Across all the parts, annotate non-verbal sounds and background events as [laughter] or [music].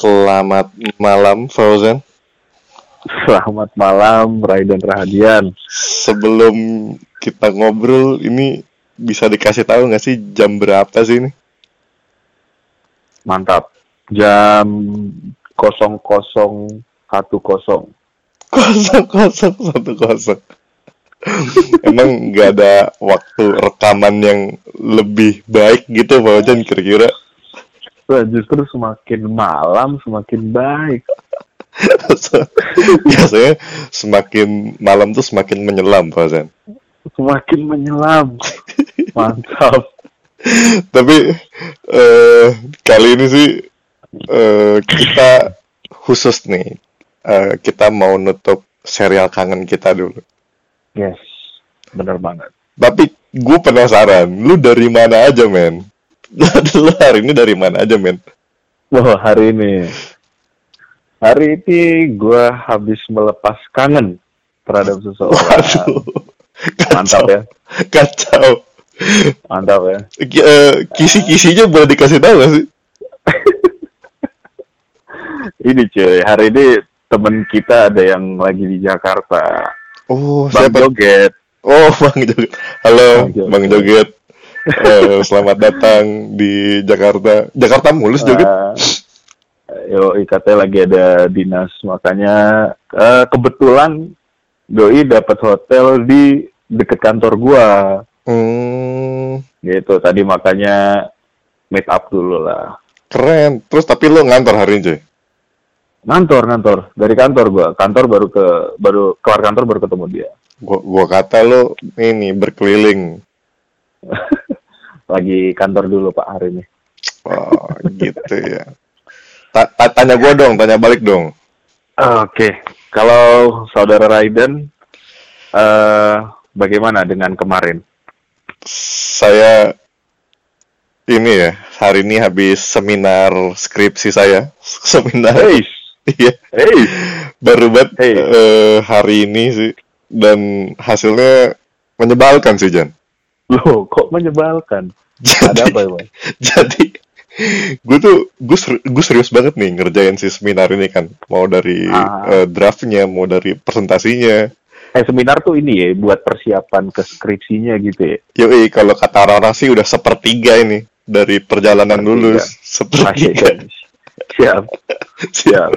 Selamat malam Fauzan. Selamat malam Raiden Rahadian. Sebelum kita ngobrol ini bisa dikasih tahu nggak sih jam berapa sih ini? Mantap. Jam 0010. kosong kosong satu kosong. Emang nggak ada waktu rekaman yang lebih baik gitu Fauzan kira-kira? Justru semakin malam semakin baik. [laughs] Biasanya semakin malam tuh semakin menyelam, Pak Zan. Semakin menyelam. Mantap. Tapi uh, kali ini sih uh, kita khusus nih. Uh, kita mau nutup serial kangen kita dulu. Yes, bener banget. Tapi gue penasaran, lu dari mana aja, men? [laughs] lu hari ini dari mana aja, men? Wah, hari ini. Hari ini gue habis melepas kangen terhadap seseorang. Waduh. Mantap ya. Kacau. Mantap ya. Uh, kisi-kisinya boleh dikasih tahu gak sih? [laughs] ini cuy, hari ini temen kita ada yang lagi di Jakarta. Oh, Bang siapa? Joget. Oh, [laughs] Bang Joget. Halo, Bang Joget. Bang Joget uh, selamat datang di Jakarta. Jakarta mulus juga. Uh, yo, katanya lagi ada dinas, makanya uh, kebetulan doi dapat hotel di deket kantor gua. Hmm. Gitu. Tadi makanya meet up dulu lah. Keren. Terus tapi lo ngantor hari ini? Ngantor, ngantor. Dari kantor gua. Kantor baru ke baru keluar kantor baru ketemu dia. Gua gua kata lo ini berkeliling. [laughs] lagi kantor dulu Pak hari ini. Oh gitu ya. Ta -ta tanya gue dong, tanya balik dong. Oke, okay. kalau saudara Raiden, uh, bagaimana dengan kemarin? Saya ini ya, hari ini habis seminar skripsi saya. [laughs] Seminar. Hey. Iya. hey. Baru banget hey. uh, hari ini sih. Dan hasilnya menyebalkan sih, Jan. Loh, kok menyebalkan? Jadi, Ada apa ya, Jadi, gue tuh gue ser gue serius banget nih ngerjain si seminar ini kan. Mau dari ah. uh, draftnya, mau dari presentasinya. Eh seminar tuh ini ya buat persiapan ke skripsinya gitu ya. Yoi, kalau kata orang-orang sih udah sepertiga ini dari perjalanan sepertiga. lulus. Sepertiga. [laughs] Siap. Siap.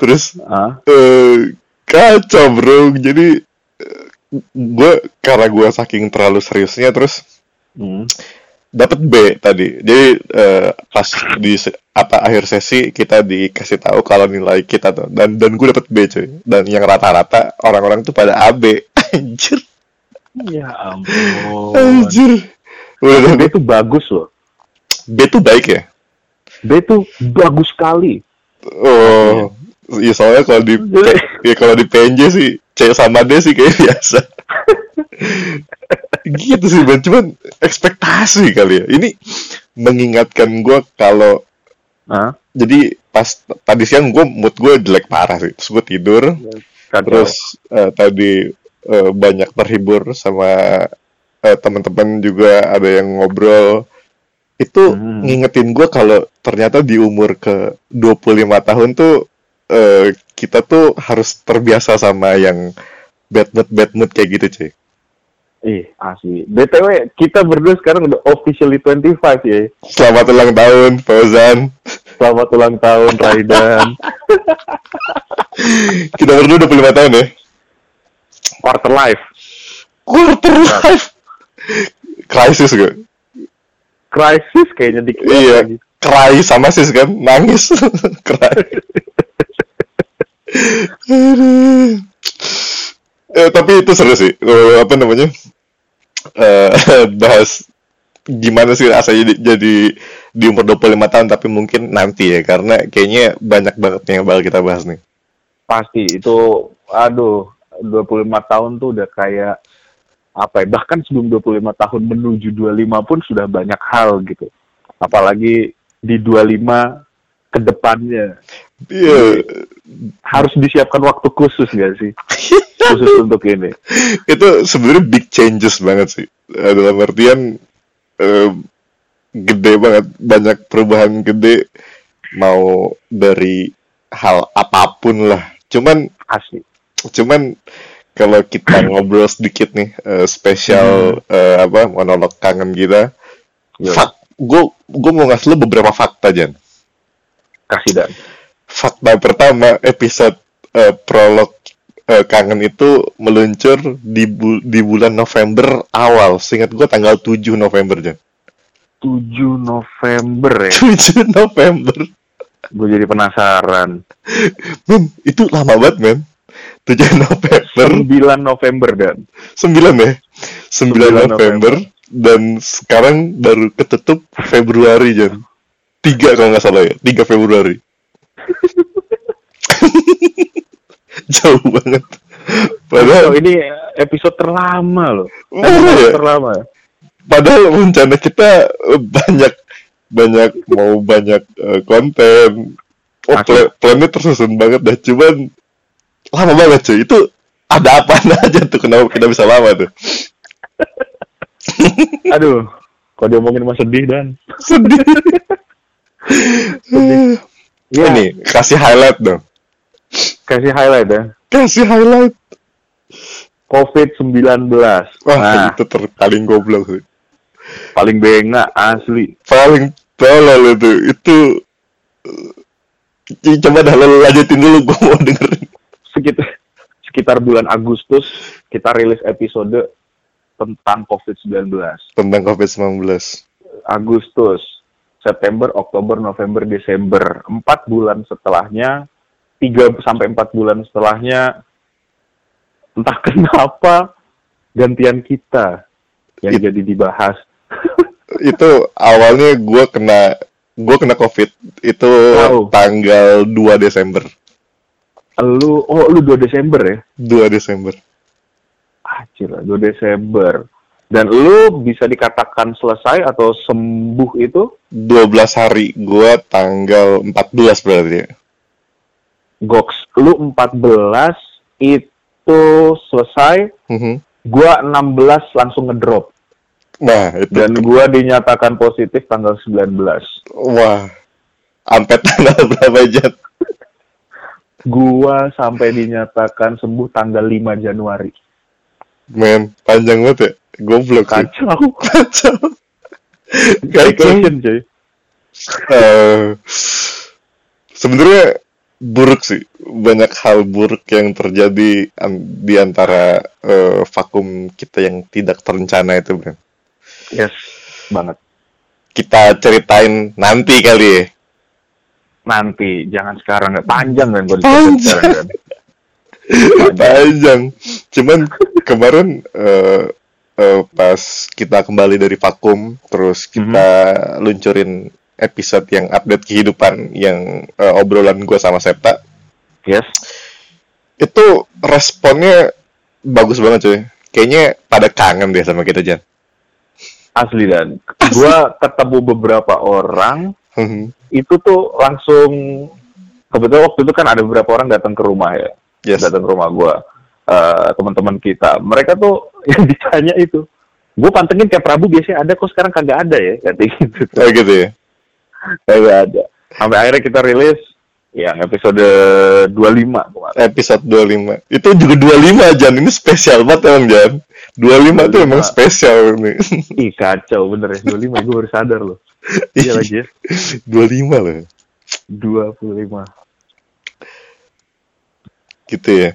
Terus ah? uh, kacau bro. Jadi gue karena gue saking terlalu seriusnya terus hmm. dapat B tadi. Jadi uh, pas di apa akhir sesi kita dikasih tahu kalau nilai kita tuh. Dan dan gue dapet B cuy. Dan yang rata-rata orang-orang tuh pada AB [laughs] anjir. Ya [laughs] ampun. Anjir. Udah, B tuh bagus loh. B tuh baik ya? B tuh bagus sekali. Oh Iya. soalnya kalau di [laughs] ya kalau di PNJ sih C sama D sih kayak biasa. [laughs] gitu sih Ben, cuman ekspektasi kali ya. Ini mengingatkan gue kalau huh? jadi pas tadi siang gue mood gue jelek parah sih. Terus gue tidur, Kacau. terus uh, tadi uh, banyak terhibur sama uh, teman-teman juga ada yang ngobrol itu hmm. ngingetin gue kalau ternyata di umur ke 25 tahun tuh uh, kita tuh harus terbiasa sama yang bad mood bad mood kayak gitu cuy. Ih, asli. BTW, kita berdua sekarang udah officially 25 ya. Selamat ulang tahun, Fauzan. Selamat ulang tahun, Raidan. [laughs] kita berdua 25 tahun ya. Quarter life. Quarter life. Crisis gue. Crisis kayaknya dikit iya. lagi. Cry sama sis kan, nangis. [laughs] Cry [laughs] eh, tapi itu seru sih. Apa namanya? Uh, [laughs] bahas gimana sih rasanya jadi, jadi di umur 25 tahun tapi mungkin nanti ya karena kayaknya banyak banget yang bakal kita bahas nih. Pasti. Itu aduh 25 tahun tuh udah kayak apa ya bahkan sebelum 25 tahun menuju 25 pun sudah banyak hal gitu. Apalagi di 25 ke depannya Iya. Harus disiapkan waktu khusus gak sih? [laughs] khusus untuk ini. Itu sebenarnya big changes banget sih. Eh, dalam artian uh, gede banget, banyak perubahan gede mau dari hal apa pun lah cuman asli cuman kalau kita [coughs] ngobrol sedikit nih uh, spesial hmm. uh, apa monolog kangen kita fak gue gue mau ngasih lo beberapa fakta Jan kasih dan. Fakta pertama episode uh, prolog uh, kangen itu meluncur di bu di bulan November awal. Seingat gue tanggal 7 November Jan. 7 November ya? 7 [laughs] November. Gue jadi penasaran. Men itu lama banget men. 7 [laughs] November. 9 November dan. 9 ya? 9, 9 November, November. Dan sekarang baru ketutup Februari Jan tiga kalau nggak salah ya. Tiga Februari. [laughs] Jauh banget. Padahal oh, ini episode terlama loh. Oh, ya? terlama. Padahal rencana kita banyak banyak mau banyak uh, konten. Oh plan plannya tersusun banget dah. Cuman lama banget cuy. Itu ada apa [laughs] aja tuh? Kenapa kita bisa lama tuh? [laughs] Aduh kok diomongin mah sedih dan? Sedih ya. ini kasih highlight dong. Kasih highlight ya. Kasih highlight. COVID-19 wah nah, itu terpaling goblok paling bengak asli. Paling tolol itu. Itu coba dah lo lanjutin dulu gue mau dengerin. Sekitar sekitar bulan Agustus kita rilis episode tentang COVID-19 tentang COVID-19 Agustus September, Oktober, November, Desember. Empat bulan setelahnya, tiga sampai empat bulan setelahnya, entah [laughs] kenapa gantian kita yang It, jadi dibahas. [laughs] itu awalnya gue kena gue kena covid itu oh. tanggal 2 Desember. Lu oh lu 2 Desember ya? 2 Desember. Ah, 2 Desember. Dan lu bisa dikatakan selesai atau sembuh itu? 12 hari. Gua tanggal 14 berarti ya. Goks. Lu 14 itu selesai. Mm -hmm. Gua 16 langsung ngedrop. Nah, itu. Dan gua dinyatakan positif tanggal 19. Wah. Sampai tanggal [laughs] berapa jam? gua sampai dinyatakan sembuh tanggal 5 Januari. Men, panjang banget ya? Goblok Kacau. [laughs] Kacau. Vacation cuy. Uh, Sebenarnya buruk sih. Banyak hal buruk yang terjadi di antara uh, vakum kita yang tidak terencana itu, Bro. Yes, banget. Kita ceritain nanti kali ya. Nanti, jangan sekarang. Panjang kan gue [laughs] Panjang. Sekarang, kan? Panjang. Cuman kemarin uh, uh, pas kita kembali dari vakum, terus kita mm-hmm. luncurin episode yang update kehidupan yang uh, obrolan gue sama Septa. Yes. Itu responnya bagus banget cuy. Kayaknya pada kangen deh sama kita Jan. Asli dan gue ketemu beberapa orang mm-hmm. itu tuh langsung kebetulan waktu itu kan ada beberapa orang datang ke rumah ya. Yes. Datang ke rumah gue uh, teman-teman kita. Mereka tuh [laughs] yang ditanya itu, gue pantengin kayak Prabu biasanya ada, kok sekarang kagak ada ya, kayak gitu. Oh gitu ya? Kagak ada. Sampai akhirnya kita rilis yang episode 25 kemarin. Episode 25. Itu juga 25 Jan, ini spesial banget emang Jan. 25 itu emang spesial nih. [laughs] Ih kacau bener ya, 25 gue baru sadar loh. [laughs] Iya lagi ya. 25 loh. 25 gitu ya.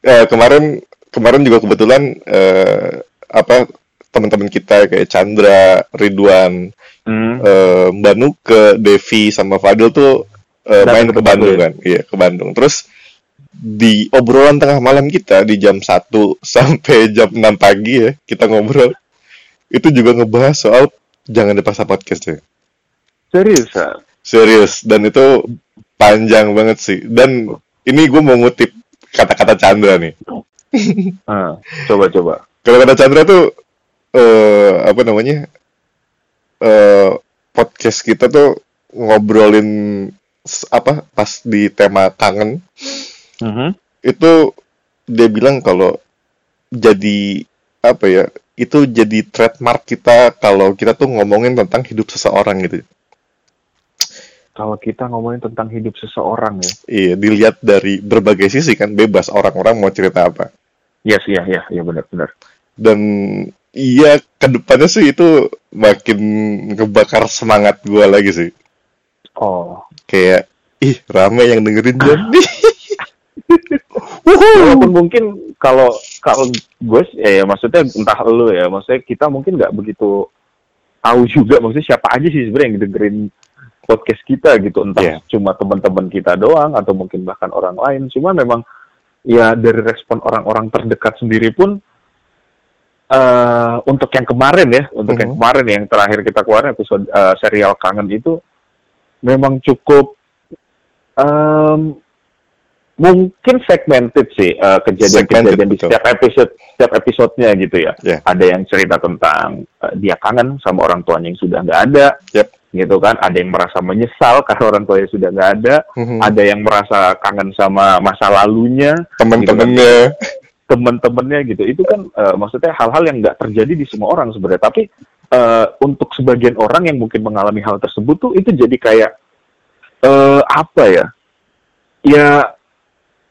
Eh, kemarin kemarin juga kebetulan eh, apa teman-teman kita kayak Chandra, Ridwan, hmm. eh, Mbak Nuke, Devi sama Fadil tuh eh, main ke Bandung kan, iya ke Bandung. Terus di obrolan tengah malam kita di jam 1 [laughs] sampai jam 6 pagi ya kita ngobrol itu juga ngebahas soal jangan dipaksa podcast ya. Serius? Serius dan itu panjang banget sih. Dan ini gue mau ngutip kata-kata Chandra nih. [laughs] ah, coba coba. Kalau kata Chandra tuh uh, apa namanya? Uh, podcast kita tuh ngobrolin apa pas di tema kangen. Uh -huh. Itu dia bilang kalau jadi apa ya? Itu jadi trademark kita kalau kita tuh ngomongin tentang hidup seseorang gitu. Kalau kita ngomongin tentang hidup seseorang ya. Iya, dilihat dari berbagai sisi kan bebas orang-orang mau cerita apa. Yes, iya, iya, iya benar-benar. Dan iya ke depannya sih itu makin ngebakar semangat gue lagi sih. Oh. Kayak, ih rame yang dengerin John [laughs] nih. Walaupun mungkin kalau kalau gue ya, ya maksudnya entah lu ya, maksudnya kita mungkin nggak begitu tahu juga maksudnya siapa aja sih sebenarnya yang dengerin podcast kita gitu entah yeah. cuma teman-teman kita doang atau mungkin bahkan orang lain cuma memang ya dari respon orang-orang terdekat sendiri pun uh, untuk yang kemarin ya untuk mm -hmm. yang mhm. kemarin yang terakhir kita keluarin episode uh, serial kangen itu memang cukup um, mungkin segmented sih uh, kejadian-kejadian di setiap episode setiap episodenya gitu ya. Yeah. Ada yang cerita tentang uh, dia kangen sama orang tuanya yang sudah nggak ada, yep. Gitu kan. Ada yang merasa menyesal [laughs] karena orang tuanya sudah nggak ada. Mm-hmm. Ada yang merasa kangen sama masa lalunya, teman-temannya, gitu kan. teman-temannya gitu. Itu kan uh, maksudnya hal-hal yang nggak terjadi di semua orang sebenarnya. Tapi uh, untuk sebagian orang yang mungkin mengalami hal tersebut tuh itu jadi kayak uh, apa ya? Ya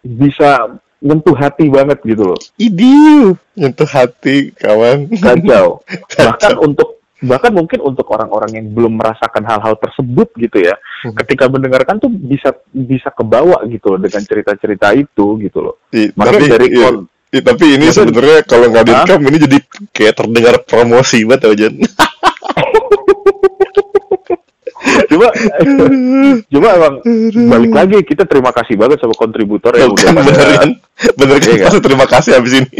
bisa nyentuh hati banget gitu loh. Idiu, nyentuh hati kawan. Kacau. [laughs] Bahkan untuk bahkan mungkin untuk orang-orang yang belum merasakan hal-hal tersebut gitu ya, hmm. ketika mendengarkan tuh bisa bisa kebawa gitu loh dengan cerita-cerita itu gitu loh. I, Makanya tapi, dari iya, i, tapi ini sebenarnya kalau nggak direkam ini jadi kayak terdengar promosi banget aja. [laughs] cuma cuma emang balik lagi kita terima kasih banget sama kontributor yang udah bener kan bener kan iya, kan? terima kasih habis ini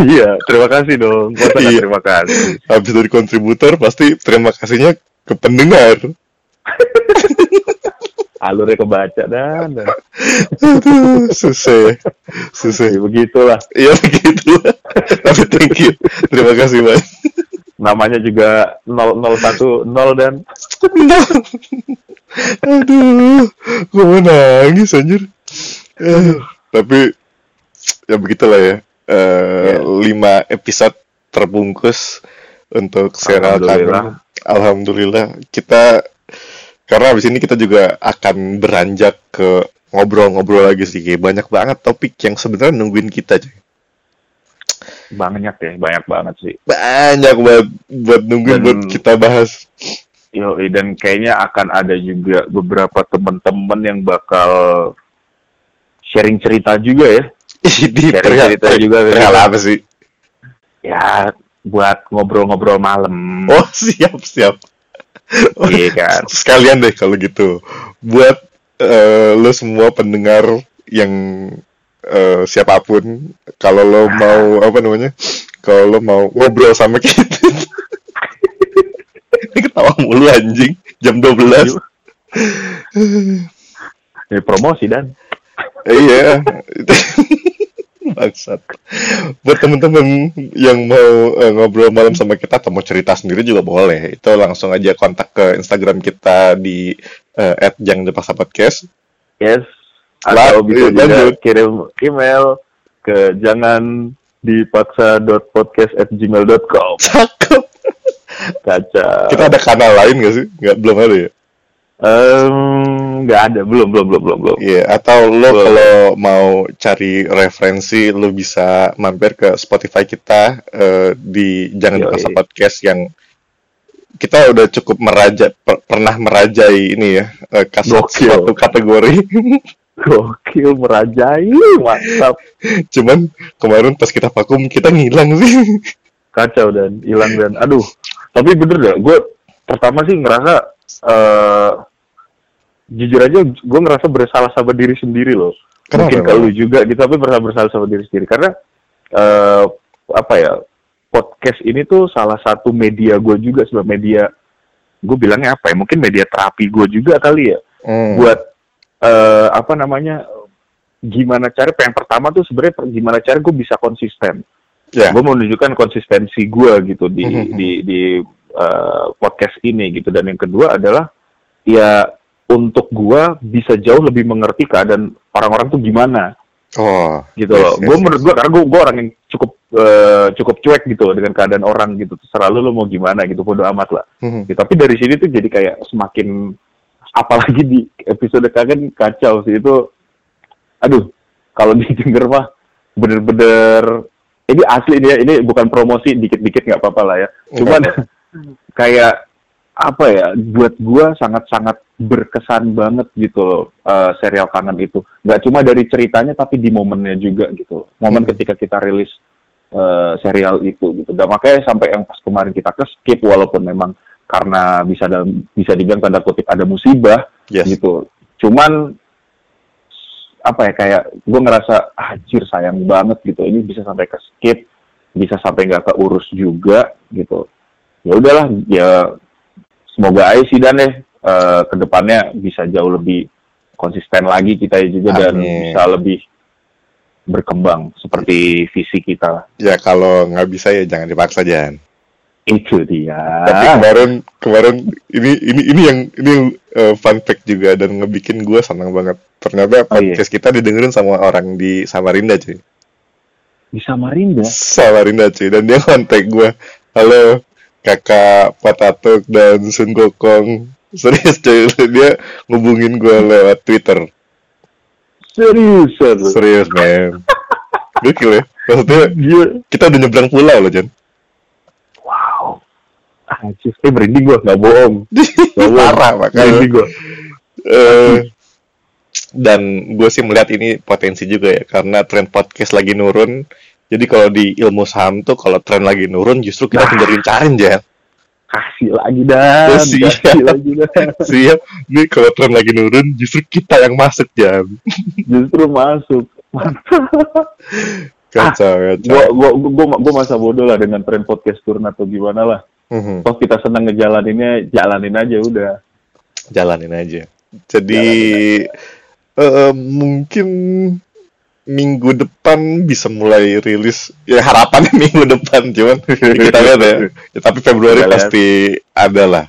iya terima kasih dong. Iya. terima kasih. Habis dari kontributor pasti terima kasihnya ke pendengar. [laughs] Alurnya kebaca dan, susah. Susah. Ya, begitulah. Iya begitulah. Tapi thank you. Terima kasih banyak namanya juga 001 0 dan. Aduh gue mau nangis anjir. Aduh. tapi ya begitulah ya uh, yeah. lima episode terbungkus untuk serial Alhamdulillah. Alhamdulillah. Kita karena abis ini kita juga akan beranjak ke ngobrol-ngobrol lagi sih banyak banget topik yang sebenarnya nungguin kita cuy. Banyak ya banyak banget sih. Banyak buat buat nungguin dan, buat kita bahas. Yo dan kayaknya akan ada juga beberapa teman-teman yang bakal sharing cerita juga ya di sharing cerita juga hal apa sih? Ya buat ngobrol-ngobrol malam. Oh siap siap. Oh, iya kan? sekalian deh kalau gitu. Buat uh, lo semua pendengar yang uh, siapa pun kalau lo mau apa namanya kalau lo mau ngobrol sama kita. Ini ketawa mulu anjing. Jam 12 ini promosi dan. Iya [laughs] bangsat buat temen-temen yang mau uh, ngobrol malam sama kita atau mau cerita sendiri juga boleh itu langsung aja kontak ke Instagram kita di uh, @jangan_podcast yes atau bisa juga lanjut. kirim email ke jangan dipaksa.podcast@gmail.com. Cakep. Kaca. Kita ada kanal lain gak sih? Nggak belum ada ya? Um, nggak ada, belum, belum, belum, belum, belum. Iya, yeah, atau lo kalau mau cari referensi, lo bisa mampir ke Spotify kita uh, di Jangan Dipaksa Podcast yang kita udah cukup meraja per, pernah merajai ini ya uh, kasus suatu kategori [laughs] Gokil merajai, mantap. Cuman kemarin pas kita vakum kita ngilang sih. [laughs] Kacau dan hilang dan aduh. Tapi bener deh, gue pertama sih ngerasa uh, jujur aja gue ngerasa bersalah sama diri sendiri loh. Kenapa, Mungkin kalau juga gitu tapi merasa bersalah sama diri sendiri karena uh, apa ya podcast ini tuh salah satu media gue juga sebagai media gue bilangnya apa ya mungkin media terapi gue juga kali ya hmm. buat uh, apa namanya gimana cara yang pertama tuh sebenarnya gimana cara gue bisa konsisten yeah. gue mau menunjukkan konsistensi gue gitu di mm -hmm. di di uh, podcast ini gitu dan yang kedua adalah ya untuk gue bisa jauh lebih mengerti keadaan orang-orang tuh gimana. Oh gitu. loh yes, gue menurut gue karena gue orang yang cukup uh, cukup cuek gitu dengan keadaan orang gitu. Selalu lo mau gimana gitu bodo amat lah. Mm -hmm. gitu. tapi dari sini tuh jadi kayak semakin apalagi di episode kangen kacau sih. Itu aduh kalau [laughs] didengar mah bener-bener ini asli ini ya ini bukan promosi dikit-dikit nggak apa-apa lah ya. Cuman [laughs] kayak apa ya buat gua sangat-sangat berkesan banget gitu loh uh, serial kangen itu. Nggak cuma dari ceritanya tapi di momennya juga gitu momen hmm. ketika kita rilis uh, serial itu gitu. Dan makanya sampai yang pas kemarin kita ke skip walaupun memang karena bisa dalam bisa dibilang tanda kutip ada musibah yes. gitu. Cuman apa ya kayak gue ngerasa anjir sayang banget gitu ini bisa sampai ke skip bisa sampai nggak keurus juga gitu. Ya udahlah ya semoga aja sih dan deh uh, ke depannya bisa jauh lebih konsisten lagi kita juga Amin. dan bisa lebih berkembang seperti visi kita. Ya kalau nggak bisa ya jangan dipaksa jangan. Itu dia. Tapi kemarin kemarin ini ini ini yang ini uh, fun fact juga dan ngebikin gue senang banget. Ternyata oh, iya. podcast iya. kita didengerin sama orang di Samarinda cuy. Di Samarinda? Samarinda cuy dan dia kontak gue. Halo kakak Patatuk dan Sun Gokong. Serius cuy. Dia ngubungin gue lewat Twitter. Serius, serius men. Gokil ya. Maksudnya kita udah nyebrang pulau loh Jan anjir. Eh merinding gue [laughs] nggak bohong. Parah makanya. Gue uh, dan gue sih melihat ini potensi juga ya karena tren podcast lagi nurun jadi kalau di ilmu saham tuh kalau tren lagi nurun justru kita nah. carin ya kasih lagi dah siap. kasih lagi dah [laughs] siap nih kalau tren lagi nurun justru kita yang masuk jam justru masuk [laughs] kacau ah, kacau gua, gua, gua, gua masa bodoh lah dengan tren podcast turun atau gimana lah Mm-hmm. Toh kita senang ngejalaninnya, jalanin aja udah. Jalanin aja. Jadi jalanin aja. Uh, mungkin minggu depan bisa mulai rilis. Ya harapan [laughs] minggu depan cuman kita lihat ya. ya tapi Februari kita pasti ada lah.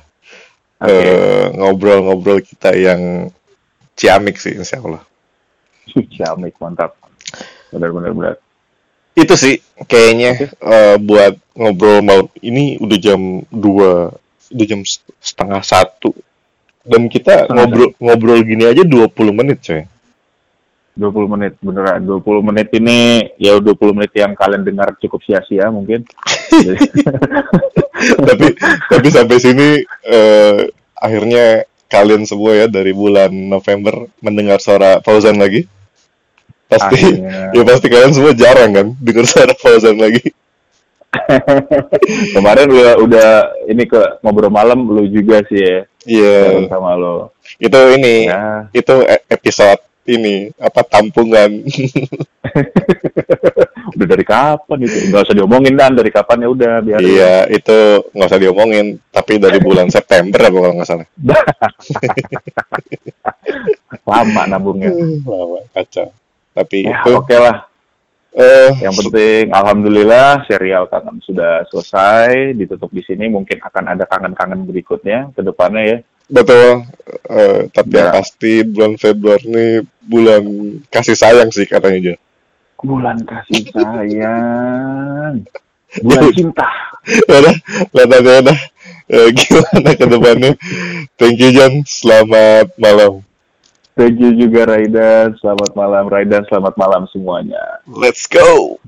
Okay. uh, ngobrol-ngobrol kita yang ciamik sih insya Allah. [laughs] Ciamik mantap. Benar-benar benar itu sih kayaknya okay. uh, buat ngobrol mau ini udah jam dua udah jam setengah satu. Dan kita ngobrol ngobrol gini aja 20 menit coy 20 menit beneran 20 menit ini ya 20 menit yang kalian dengar cukup sia-sia mungkin [laughs] tapi tapi sampai sini uh, akhirnya kalian semua ya dari bulan November mendengar suara Fauzan lagi pasti Akhirnya. ya pasti kalian semua jarang kan dengar suara Fauzan lagi [laughs] kemarin udah udah ini ke ngobrol malam lu juga sih ya iya yeah. sama lo itu ini ya. itu e, episode ini apa tampungan. [laughs] Udah dari kapan itu? Nggak usah diomongin dan. Dari kapan ya udah biar iya itu nggak usah diomongin. Tapi dari bulan [laughs] September apa kalau nggak salah. [laughs] Lama nabungnya. Lama kacau. Tapi ya, itu oke okay lah. Uh, yang penting alhamdulillah serial kangen sudah selesai ditutup di sini. Mungkin akan ada kangen-kangen berikutnya ke depannya ya betul uh, tapi ya. pasti bulan Februari ini bulan kasih sayang sih katanya dia bulan kasih sayang bulan [laughs] cinta udah lihat aja udah uh, gimana ke depannya thank you John selamat malam Thank you juga Raidan. Selamat malam Raidan. Selamat malam semuanya. Let's go.